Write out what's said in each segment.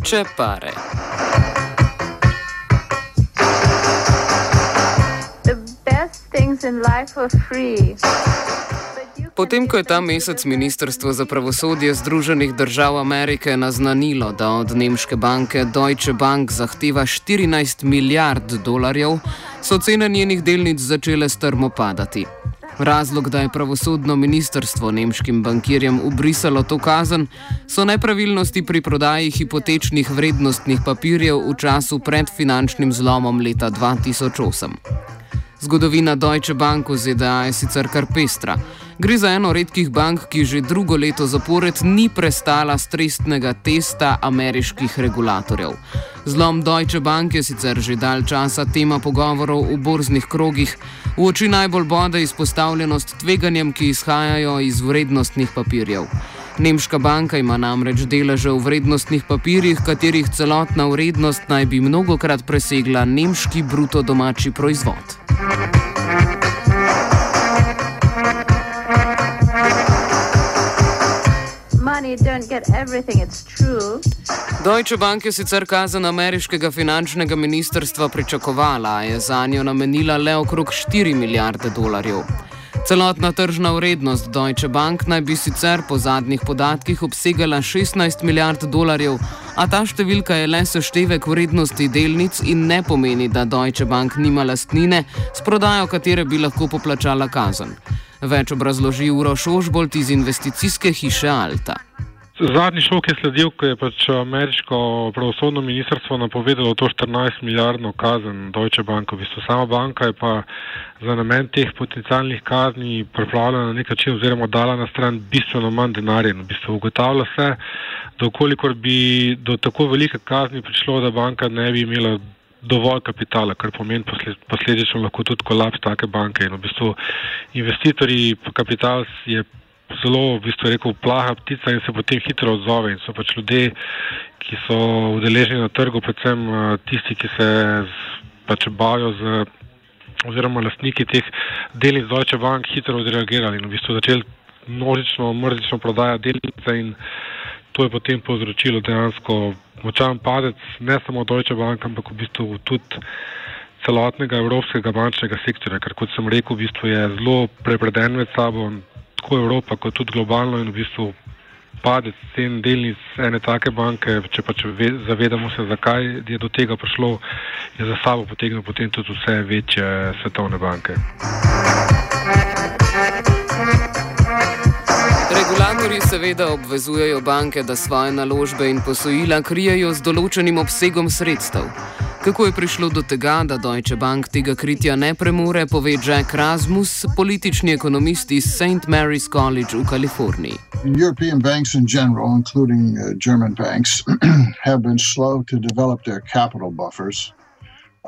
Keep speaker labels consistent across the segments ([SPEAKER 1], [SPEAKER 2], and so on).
[SPEAKER 1] Deutsche Pare. Potem, ko je ta mesec Ministrstvo za pravosodje Združenih držav Amerike naznanilo, da od nemške banke Deutsche Bank zahteva 14 milijard dolarjev, so cene njenih delnic začele strmo padati. Razlog, da je pravosodno ministrstvo nemškim bankirjem ubrisalo to kazen, so nepravilnosti pri prodaji hipotečnih vrednostnih papirjev v času pred finančnim zlomom leta 2008. Zgodovina Deutsche Bank v ZDA je sicer kar pestra. Gre za eno redkih bank, ki že drugo leto zapored ni prestala stresnega testa ameriških regulatorjev. Zlom Deutsche Bank je sicer že dalj časa tema pogovorov v borznih krogih, v oči najbolj bode izpostavljenost tveganjem, ki izhajajo iz vrednostnih papirjev. Nemška banka ima namreč deleže v vrednostnih papirjih, katerih celotna vrednost naj bi mnogokrat presegla nemški bruto domači proizvod. Deutsche Bank je sicer kazen ameriškega finančnega ministrstva pričakovala, a je za njo namenila le okrog 4 milijarde dolarjev. Celotna tržna vrednost Deutsche Bank naj bi sicer po zadnjih podatkih obsegala 16 milijard dolarjev, a ta številka je le seštevek vrednosti delnic in ne pomeni, da Deutsche Bank nima lastnine, s prodajo katere bi lahko poplačala kazen. Več obrazloži Uroš Ožbolt iz investicijske hiše Alta.
[SPEAKER 2] Zadnji šok je sledil, ko je pač ameriško pravosodno ministrstvo napovedalo to 14 milijardno kazen Deutsche Bank. V bistvu sama banka je pa za namen teh potencialnih kazni pripravljena na nek način oziroma dala na stran bistveno manj denarja. V bistvu ugotavlja se, da okolikor bi do tako velike kazni prišlo, da banka ne bi imela dovolj kapitala, kar pomeni posledično lahko tudi kolaps take banke. In v bistvu investitorji, kapital je zelo, v bistvu rekel, plaha ptica in se potem hitro odzove. In so pač ljudje, ki so udeleženi na trgu, predvsem tisti, ki se pač bavijo z oziroma lastniki teh delnic Deutsche Bank, hitro odreagirali in v bistvu začeli množično, mrzično prodajati delnice in to je potem povzročilo dejansko močan padec ne samo Deutsche Bank, ampak v bistvu tudi celotnega evropskega bančnega sektorja, ker kot sem rekel, v bistvu je zelo prepreden med sabo, tako Evropa kot tudi globalno in v bistvu padec cen delnic ene take banke, če pa če zavedamo se, zakaj je do tega prišlo, je za sabo potegnil potem tudi vse večje svetovne banke.
[SPEAKER 1] Regulatorji seveda obvezujejo banke, da svoje naložbe in posojila krijejo z določenim obsegom sredstev. Kako je prišlo do tega, da Deutsche Bank tega kritja ne premore, pove Jack Rasmus, politični ekonomist iz St. Mary's College v Kaliforniji.
[SPEAKER 3] European banks in general, including uh, German banks, have been slow to develop their capital buffers.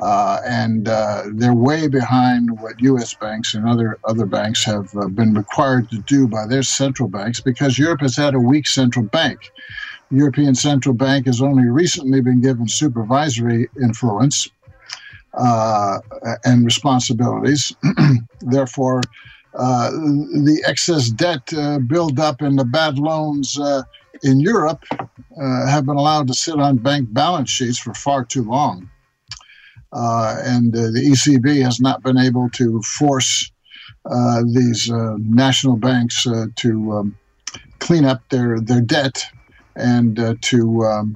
[SPEAKER 3] Uh, and uh, they're way behind what U.S. banks and other other banks have uh, been required to do by their central banks because Europe has had a weak central bank. The European Central Bank has only recently been given supervisory influence uh, and responsibilities. Therefore, uh, the excess debt uh, buildup and the bad loans in Europe have been allowed to sit on bank balance sheets for far too long. Uh, and uh, the ECB has not been able to force uh, these national banks to um, clean up their, their debt and to um,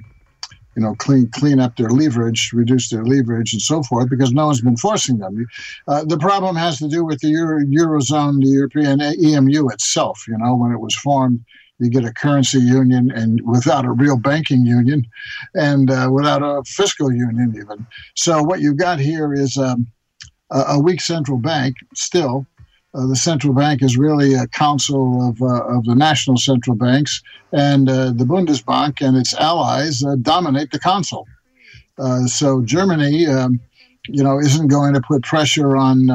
[SPEAKER 3] you know clean clean up their leverage, reduce their leverage, and so forth, because no one's been forcing them. Uh, the problem has to do with the Euro, eurozone, the European EMU itself. You know, when it was formed, you get a currency union and without a real banking union, and uh, without a fiscal union even. So what you've got here is um, a, weak central bank still. Uh, the central bank is really a council of, uh, of the national central banks, and uh, the Bundesbank and its allies uh, dominate the council. Uh, so Germany, um, you know, isn't going to put pressure on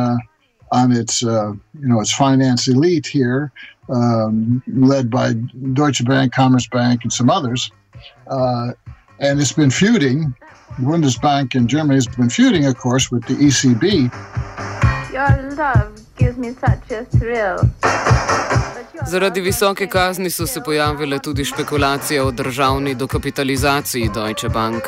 [SPEAKER 3] on its you know its finance elite here, um, led by Deutsche Bank, Commerzbank, and some others, and it's been feuding. Bundesbank in Germany has been feuding, of course, with the ECB.
[SPEAKER 4] Your love gives me such a thrill.
[SPEAKER 1] Zaradi visoke kazni so se pojavile tudi špekulacije o državni dokapitalizaciji Deutsche Bank.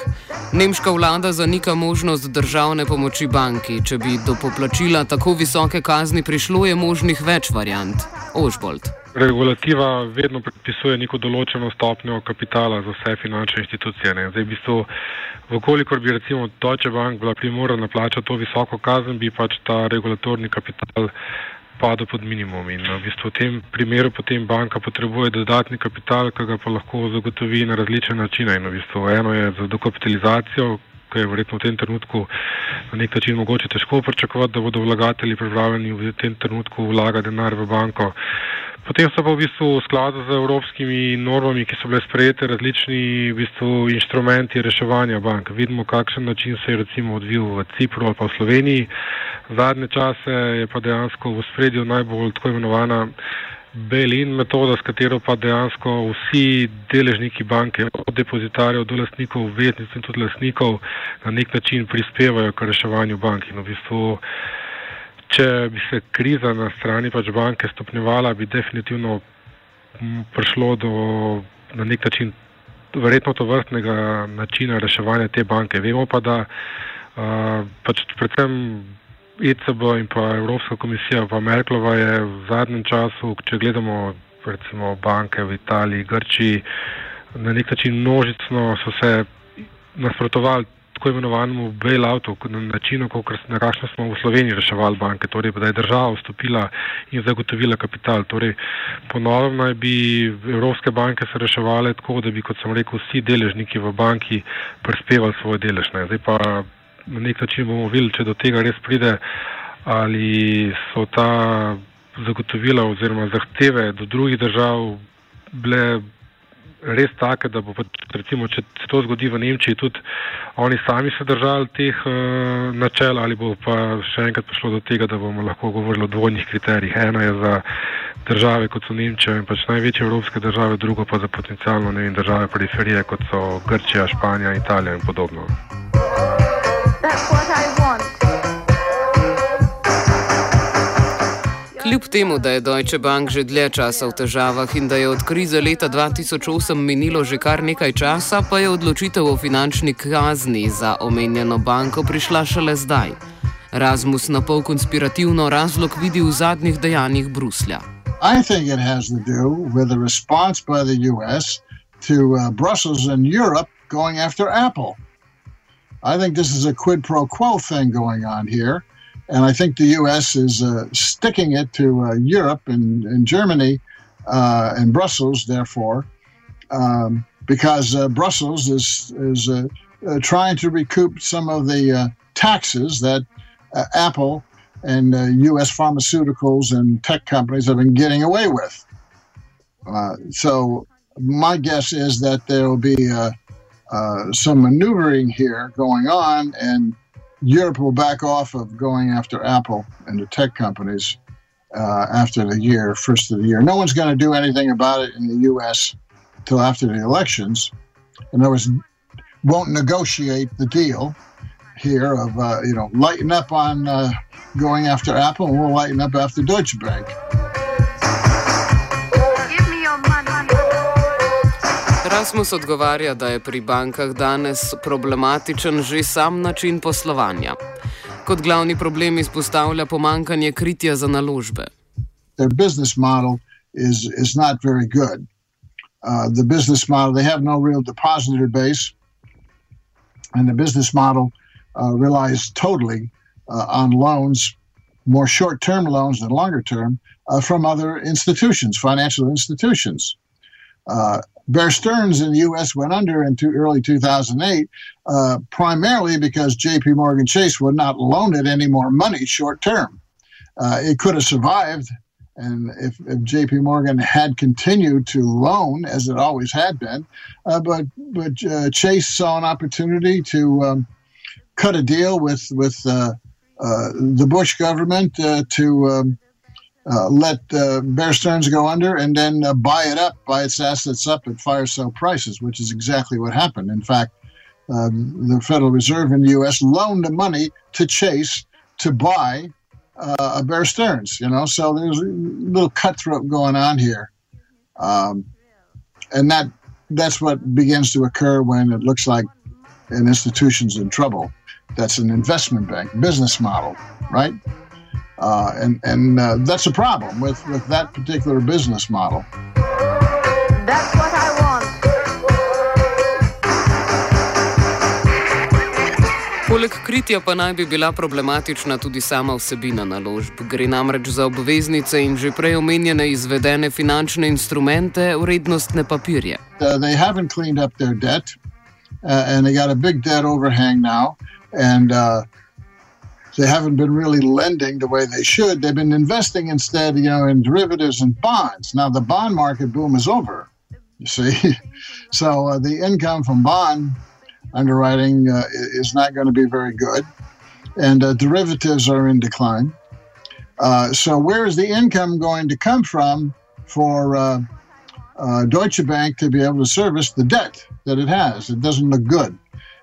[SPEAKER 1] Nemška vlada zanika možnost državne pomoči banki. Če bi do poplačila tako visoke kazni prišlo, je možnih več variant. Ožbold.
[SPEAKER 2] Regulativa vedno predpisuje neko določeno stopnjo kapitala za vse finančne institucije. Ne. Zdaj, v bistvu, vkolikor bi recimo Deutsche Bank bila primorana plačati to visoko kazen, bi pač ta regulatorni kapital padel pod minimum. In v bistvu v tem primeru potem banka potrebuje dodatni kapital, ki ga pa lahko zagotovi na različne načine. In v bistvu eno je za dokapitalizacijo, ki je verjetno v tem trenutku na nek način mogoče težko pričakovati, da bodo vlagatelji pripravljeni v tem trenutku vlagati denar v banko. Potem so pa v bistvu v skladu z evropskimi normami, ki so bile sprejete, različni v bistvu inštrumenti reševanja bank. Vidimo, kakšen način se je recimo odvil v Cipru ali pa v Sloveniji. Zadnje čase je pa dejansko v spredju najbolj tako imenovana bail-in metoda, s katero pa dejansko vsi deležniki banke, od depozitarjev do lastnikov, obveznic in tudi lastnikov, na nek način prispevajo k reševanju bank. In v bistvu če bi se kriza na strani pač banke stopnjevala, bi definitivno prišlo do na nek način verjetno to vrstnega načina reševanja te banke. Vemo pa, da uh, pač predvsem ECB in pa Evropska komisija pa Merklova je v zadnjem času, če gledamo recimo banke v Italiji, Grčiji, na nek način množicno so se nasprotovali tako imenovanemu bailoutu, na način, na kakšno smo v Sloveniji reševali banke, torej da je država vstopila in zagotovila kapital. Torej, ponovno naj bi evropske banke se reševali tako, da bi, kot sem rekel, vsi deležniki v banki prispevali svoj delež. Ne. Zdaj pa na nek način bomo videli, če do tega res pride, ali so ta zagotovila oziroma zahteve do drugih držav bile res take, da bo recimo, če se to zgodi v Nemčiji, tudi oni sami se držali teh uh, načel ali bo pa še enkrat prišlo do tega, da bomo lahko govorili o dvojnih kriterijih. Ena je za države, kot so Nemčija in pač največje evropske države, drugo pa za potencialno vem, države periferije, kot so Grčija, Španija, Italija in podobno.
[SPEAKER 4] That's what
[SPEAKER 1] Kljub temu, da je Deutsche Bank že dlje časa v težavah in da je od krize leta 2008 minilo že kar nekaj časa, pa je odločitev o finančni kazni za omenjeno banko prišla šele zdaj. Rasmus na pol konspirativno razlog vidi v zadnjih dejanjih Bruslja.
[SPEAKER 3] I think it has to do with the response by the US to uh, Brussels and Europe going after Apple. I think this is a quid pro quo thing going on here. And I think the U.S. is uh, sticking it to uh, Europe and, and Germany uh, and Brussels, therefore, um, because uh, Brussels is is uh, uh, trying to recoup some of the taxes that Apple and U.S. pharmaceuticals and tech companies have been getting away with. so my guess is that there will be some maneuvering here going on, and Europe will back off of going after Apple and the tech companies uh, after the year, first of the year. No one's going to do anything about it in the U.S. until after the elections. In other words, won't negotiate the deal here of uh, you know lighten up on uh, going after Apple, and we'll lighten up after Deutsche Bank.
[SPEAKER 1] Rasmus odgovarja, da je pri bankah danes problematičen že sam način poslovanja. Kot glavni problem izpostavlja pomankanje kritja za naložbe.
[SPEAKER 3] their business model is is not very good. Uh, the business model they have no real depositor base, and the business model uh, relies totally uh, on loans, more short-term loans than longer-term, uh, from other institutions, financial institutions. Uh, Bear Stearns in the U.S. went under in early 2008, uh, primarily because J.P. Morgan Chase would not loan it any more money short term. Uh, it could have survived, and if, if, J.P. Morgan had continued to loan as it always had been, uh, but but uh, Chase saw an opportunity to um, cut a deal with with uh, uh, the Bush government to um, uh, let uh, Bear Stearns go under and then uh, buy it up, buy its assets up at fire sale prices, which is exactly what happened. In fact, um, the Federal Reserve in the U.S. loaned the money to Chase to buy uh, a Bear Stearns. You know, so there's a little cutthroat going on here, um, and that that's what begins to occur when it looks like an institution's in trouble. That's an investment bank business model, right? Uh, and and uh, that's a problem with, with that particular business model.
[SPEAKER 4] That's what I want.
[SPEAKER 1] Poleg kritja pa naj bi bila problematična tudi sama vsebina naložb. Gre namreč za obveznice in že prej omenjene izvedene finančne instrumente, vrednostne papirje.
[SPEAKER 3] Uh, they haven't cleaned up their debt uh, and they got a big debt overhang now. And uh, they haven't been really lending the way they should. They've been investing instead, you know, in derivatives and bonds. Now the bond market boom is over. You see, so uh, the income from bond underwriting uh, is not going to be very good, and uh, derivatives are in decline. Uh, so where is the income going to come from for uh, uh, Deutsche Bank to be able to service the debt that it has? It doesn't look good,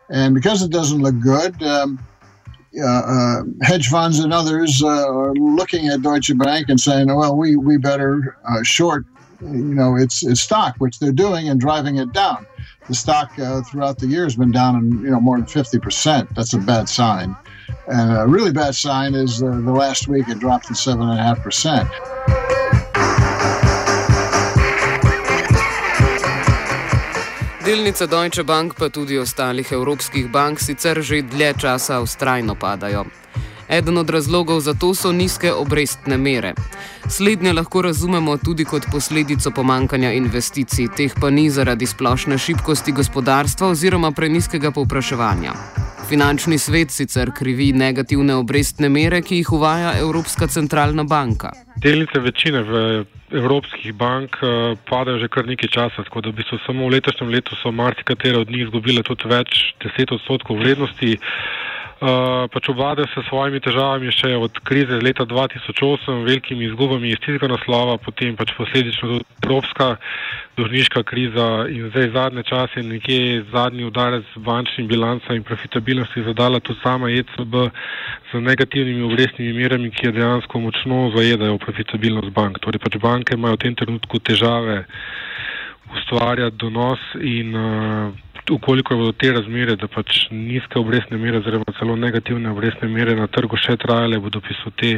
[SPEAKER 3] and because it doesn't look good. Um, uh, uh, hedge funds and others uh, are looking at Deutsche Bank and saying, "Well, we we better uh, short, you know, its its stock," which they're doing and driving it down. The stock uh, throughout the year has been down, in, you know, more than fifty percent. That's a bad sign. And a really bad sign is the last week it dropped to seven and a half percent.
[SPEAKER 1] Delnice Deutsche Bank pa tudi ostalih evropskih bank sicer že dlje časa ustrajno padajo. Eden od razlogov za to so nizke obrestne mere. Slednje lahko razumemo tudi kot posledico pomankanja investicij, teh pa ni zaradi splošne šibkosti gospodarstva oziroma preniskega povpraševanja. Finančni svet sicer krivi negativne obrestne mere, ki jih uvaja Evropska centralna banka.
[SPEAKER 2] Delnice večine v evropskih bank uh, padajo že kar nekaj časa, tako da v bistvu samo v letošnjem letu so marsikatere od njih izgubile tudi več deset odstotkov vrednosti. Uh, pač obvade se svojimi težavami še od krize leta 2008, velikimi izgubami iz tistega naslova, potem pač posledično tudi evropska dožniška kriza in zdaj zadnje čase nekje zadnji udarec bančnim bilanca in profitabilnosti zadala tudi sama ECB z negativnimi obrestnimi merami, ki je dejansko močno zajedajo profitabilnost bank. Torej pač banke imajo v tem trenutku težave ustvarjati donos in uh, ukoliko bodo te razmere, da pač nizke obrestne mere, oziroma celo negativne obrestne mere na trgu še trajale, bodo pisali te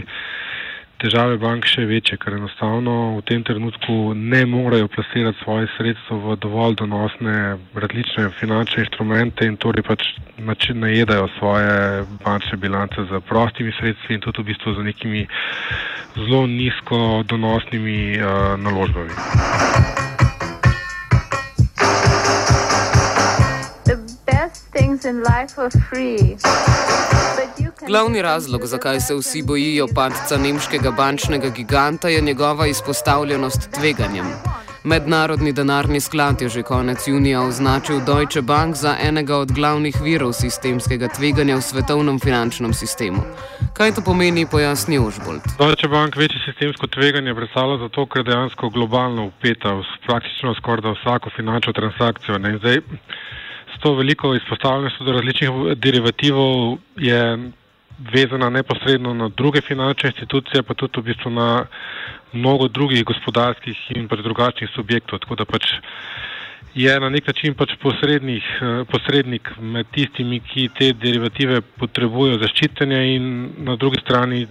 [SPEAKER 2] težave bank še večje, ker enostavno v tem trenutku ne morejo plasirati svoje sredstva v dovolj donosne različne finančne inštrumente in torej pač najedajo svoje bančne bilance z prostimi sredstvi in tudi v bistvu z nekimi zelo nizko donosnimi uh, naložbami.
[SPEAKER 1] Glavni razlog, zakaj se vsi bojijo padca nemškega bančnega giganta, je njegova izpostavljenost tveganjem. Mednarodni denarni sklad je že konec junija označil Deutsche Bank za enega od glavnih virov sistemskega tveganja v svetovnem finančnem sistemu. Kaj to pomeni, pojasni Ožbolt.
[SPEAKER 2] Deutsche Bank večje sistemsko tveganje predstavlja zato, ker dejansko globalno upeta v praktično skoraj vsako finančno transakcijo. Ne? Zdaj, to veliko izpostavljenost do različnih derivativov je vezana neposredno na druge finančne institucije, pa tudi v bistvu na mnogo drugih gospodarskih in pač drugačnih subjektov. Tako da pač je na nek način pač posrednik med tistimi, ki te derivative potrebujejo zaščitenje in na drugi strani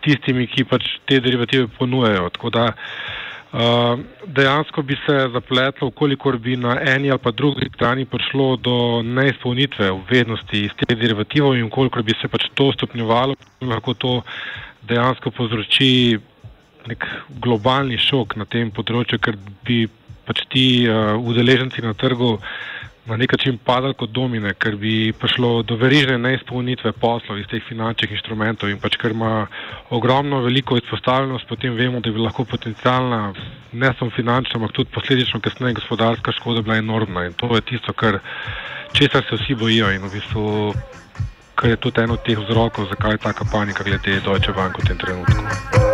[SPEAKER 2] tistimi, ki pač te derivative ponujajo. Tako da uh, dejansko bi se zapletlo, kolikor bi na eni ali pa drugi strani prišlo do neizpolnitve obveznosti iz teh derivativov in kolikor bi se pač to stopnjevalo, lahko to dejansko povzroči nek globalni šok na tem področju, ker bi pač ti uh, udeleženci na trgu na nek način padali kot domine, ker bi prišlo do verižne neizpolnitve poslov iz teh finančnih inštrumentov in pač ker ima ogromno veliko izpostavljenost, potem vemo, da bi lahko potencijalna, ne samo finančna, ampak tudi posledično kasneje gospodarska škoda bila enormna in to je tisto, kar česar se vsi bojijo in v bistvu, kar je tudi eno od teh vzrokov, zakaj je taka panika glede Deutsche Bank v tem trenutku.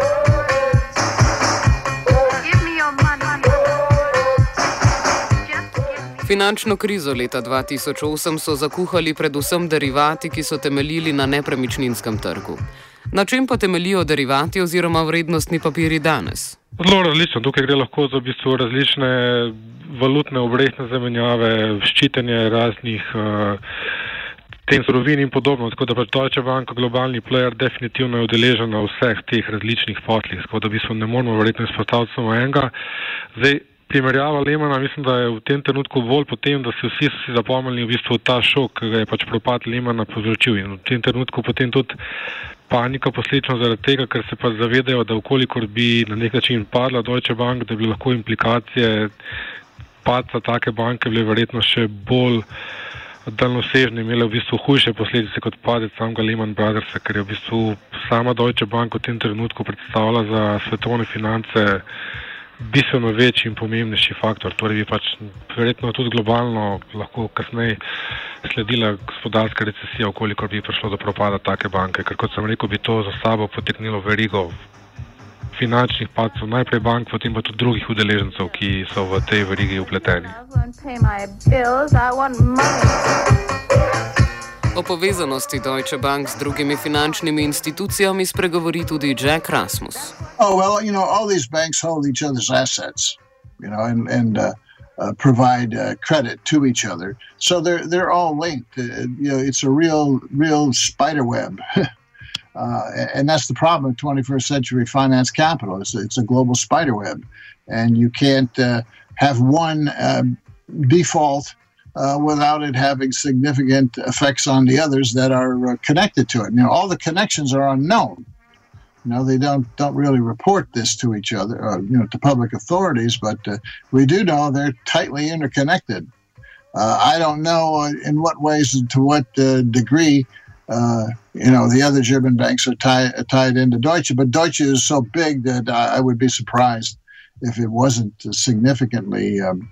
[SPEAKER 1] Finančno krizo leta 2008 so zakuhali predvsem derivati, ki so temeljili na nepremičninskem trgu. Na čem pa temeljijo derivati oziroma vrednostni papiri danes?
[SPEAKER 2] Zelo različno. Tukaj gre lahko za v bistvu različne valutne obrestne zamenjave, ščitenje raznih uh, tem surovin in podobno. Tako da pač Deutsche Bank, globalni player, definitivno je udeležen na vseh teh različnih poslih. Tako da v bistvu ne moramo verjetno izpostaviti samo enega. Zdaj, primerjava Lemana, mislim, da je v tem trenutku bolj potem, da so vsi si zapomnili v bistvu ta šok, ki ga je pač propad Lemana povzročil. In v tem trenutku potem tudi panika posledično zaradi tega, ker se pa zavedajo, da ukolikor bi na nek način padla Deutsche Bank, da bi lahko implikacije padca take banke bile verjetno še bolj daljnosežne, imele v bistvu hujše posledice kot padec samega Lehman Brothersa, ker je v bistvu sama Deutsche Bank v tem trenutku predstavlja za svetovne finance bistveno večji in pomembnejši faktor. Torej bi pač verjetno tudi globalno lahko kasneje sledila gospodarska recesija, okoliko bi prišlo do propada take banke, ker kot sem rekel, bi to za sabo poteknilo verigo finančnih padcev, najprej bank, potem pa tudi drugih udeležencev, ki so v tej verigi upleteni.
[SPEAKER 1] O povezanosti Deutsche Bank z drugimi finančnimi institucijami spregovori tudi Jack Rasmus.
[SPEAKER 3] Oh, well, you know, all these banks hold each other's assets, you know, and, and uh, uh, provide uh, credit to each other. So they're, they're all linked. Uh, you know, it's a real, real spider web. Uh, and that's the problem of 21st century finance capital. It's, it's a global spider web. And you can't uh, have one default uh, without it having significant effects on the others that are uh, connected to it. You know, all the connections are unknown. You know, they don't don't really report this to each other, or, you know, to public authorities, but uh, we do know they're tightly interconnected. Uh, I don't know in what ways and to what uh, degree. Uh, you know, the other German banks are tied tied into Deutsche, but Deutsche is so big that I would be surprised if it wasn't significantly um,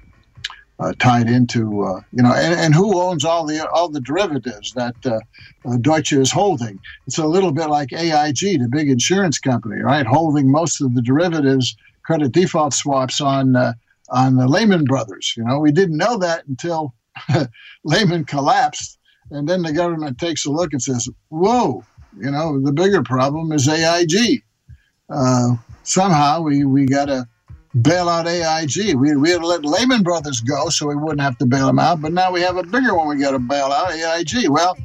[SPEAKER 3] uh, tied into uh, you know and, and, who owns all the all the derivatives that uh, uh, Deutsche is holding? It's a little bit like AIG the big insurance company right? Holding most of the derivatives credit default swaps on uh, on the Lehman brothers you know? We didn't know that until Lehman collapsed and then the government takes a look and says whoa you know the bigger problem is AIG uh, somehow we we got to bail out AIG. We, we had to let Lehman Brothers go so we wouldn't have to bail them out, but now we have a bigger one we got to bail out, AIG. Well,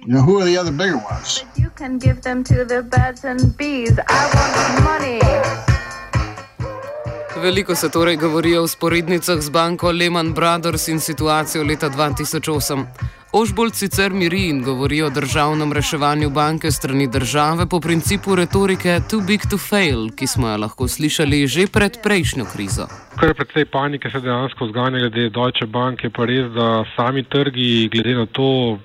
[SPEAKER 3] you know, who are the other bigger ones?
[SPEAKER 4] But you can give them to the birds and bees. I want money.
[SPEAKER 1] Veliko se torej govori o sporednicah z banko Lehman Brothers in situacijo leta 2008. Ožbolt sicer miri in govori o državnem reševanju banke strani države po principu retorike too big to fail, ki smo jo lahko slišali že pred prejšnjo krizo.
[SPEAKER 2] Kar precej panike se dejansko zganja glede Deutsche Bank, je pa res, da sami trgi, glede na to,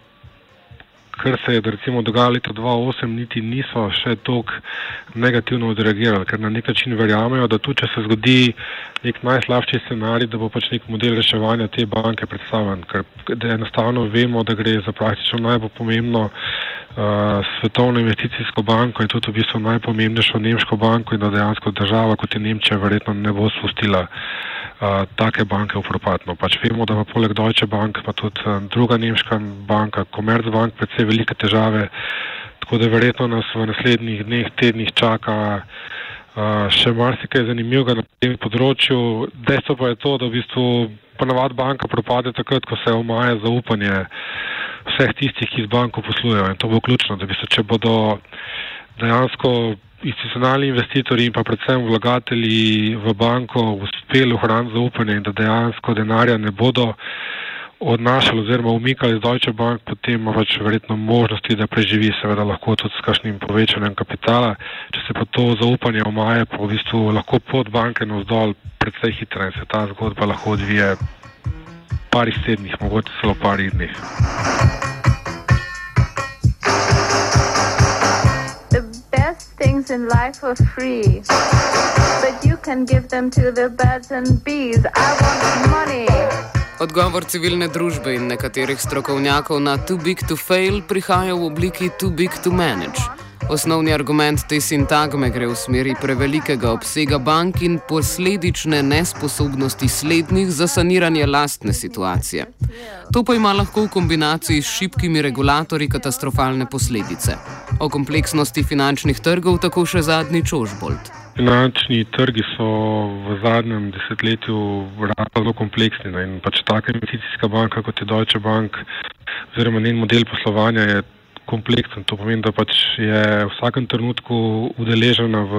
[SPEAKER 2] kar se je recimo dogajalo leta 2008, niti niso še tako negativno odreagirali, ker na nek način verjamejo, da tu, če se zgodi nek najslabši scenarij, da bo pač nek model reševanja te banke predstavljen, ker enostavno vemo, da gre za praktično najbolj pomembno uh, svetovno investicijsko banko in tudi v bistvu najpomembnejšo nemško banko in da dejansko država kot je Nemčija verjetno ne bo spustila take banke v propad. No, pač vemo, da pa poleg Deutsche Bank pa tudi uh, druga nemška banka, Commerzbank, predvsej velike težave, tako da verjetno nas v naslednjih dneh, tednih čaka uh, še marsikaj zanimivega na tem področju. Dejstvo pa je to, da v bistvu ponavad banka propade takrat, ko se omaje zaupanje vseh tistih, ki z banko poslujejo in to bo ključno, da bi se, če bodo dejansko institucionalni investitorji in pa predvsem vlagatelji v banko uspeli ohraniti zaupanje in da dejansko denarja ne bodo odnašali oziroma umikali z Deutsche Bank, potem ima pač verjetno možnosti, da preživi, seveda lahko tudi s kakšnim povečanjem kapitala. Če se pa to zaupanje omaje, pa v bistvu lahko pod banke navzdol predvsej hitro in se ta zgodba lahko odvije parih tednih, mogoče celo parih dneh.
[SPEAKER 4] Things in life are free, but you can give them to the birds and bees. I want money.
[SPEAKER 1] Odgovor civilne družbe in nekaterih strokovnjakov na too big to fail prihaja v obliki too big to manage. Osnovni argument te sintagme gre v smeri prevelikega obsega bank in posledične nesposobnosti slednjih za saniranje lastne situacije. To pa ima lahko v kombinaciji s šibkimi regulatorji katastrofalne posledice. O kompleksnosti finančnih trgov tako še zadnji Čožbolt.
[SPEAKER 2] Finančni trgi so v zadnjem desetletju zelo kompleksni no, in pač taka investicijska banka kot je Deutsche Bank oziroma njen model poslovanja je kompleksen. To pomeni, da pač je v vsakem trenutku udeležena v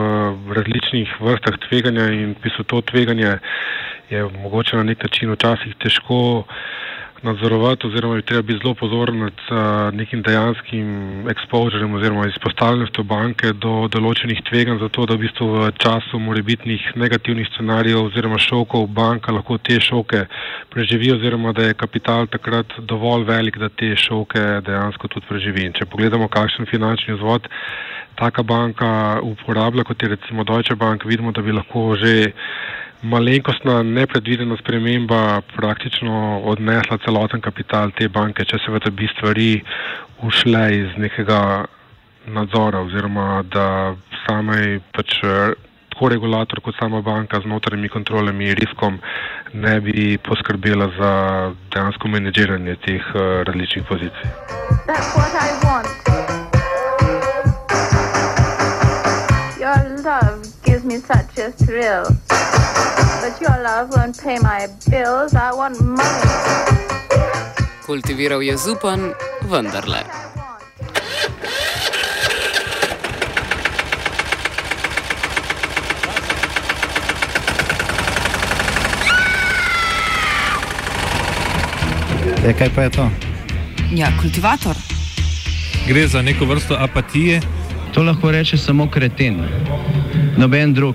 [SPEAKER 2] različnih vrstah tveganja in pisu to tveganje je mogoče na nek način včasih težko nadzorovati oziroma je treba biti zelo pozoren nad uh, nekim dejanskim exposurem oziroma izpostavljenostjo banke do določenih tveganj, zato da v bistvu v času morebitnih negativnih scenarijev oziroma šokov banka lahko te šoke preživi oziroma da je kapital takrat dovolj velik, da te šoke dejansko tudi preživi. In če pogledamo, kakšen finančni vzvod taka banka uporablja, kot je recimo Deutsche Bank, vidimo, da bi lahko že malenkostna nepredvidena sprememba praktično odnesla celoten kapital te banke, če seveda bi stvari ušle iz nekega nadzora oziroma da samej pač tako regulator kot sama banka z notranjimi kontrolami in riskom ne bi poskrbela za dejansko menedžiranje teh uh, različnih pozicij.
[SPEAKER 4] That's what I want. Your love gives me such a thrill. But your love won't pay my bills. I want money.
[SPEAKER 1] Kultiviral je zupan, vendarle.
[SPEAKER 5] E, kaj pa je to?
[SPEAKER 6] Ja, kultivator.
[SPEAKER 7] Gre za neko vrsto apatije.
[SPEAKER 8] To lahko reče samo kreten, noben drug.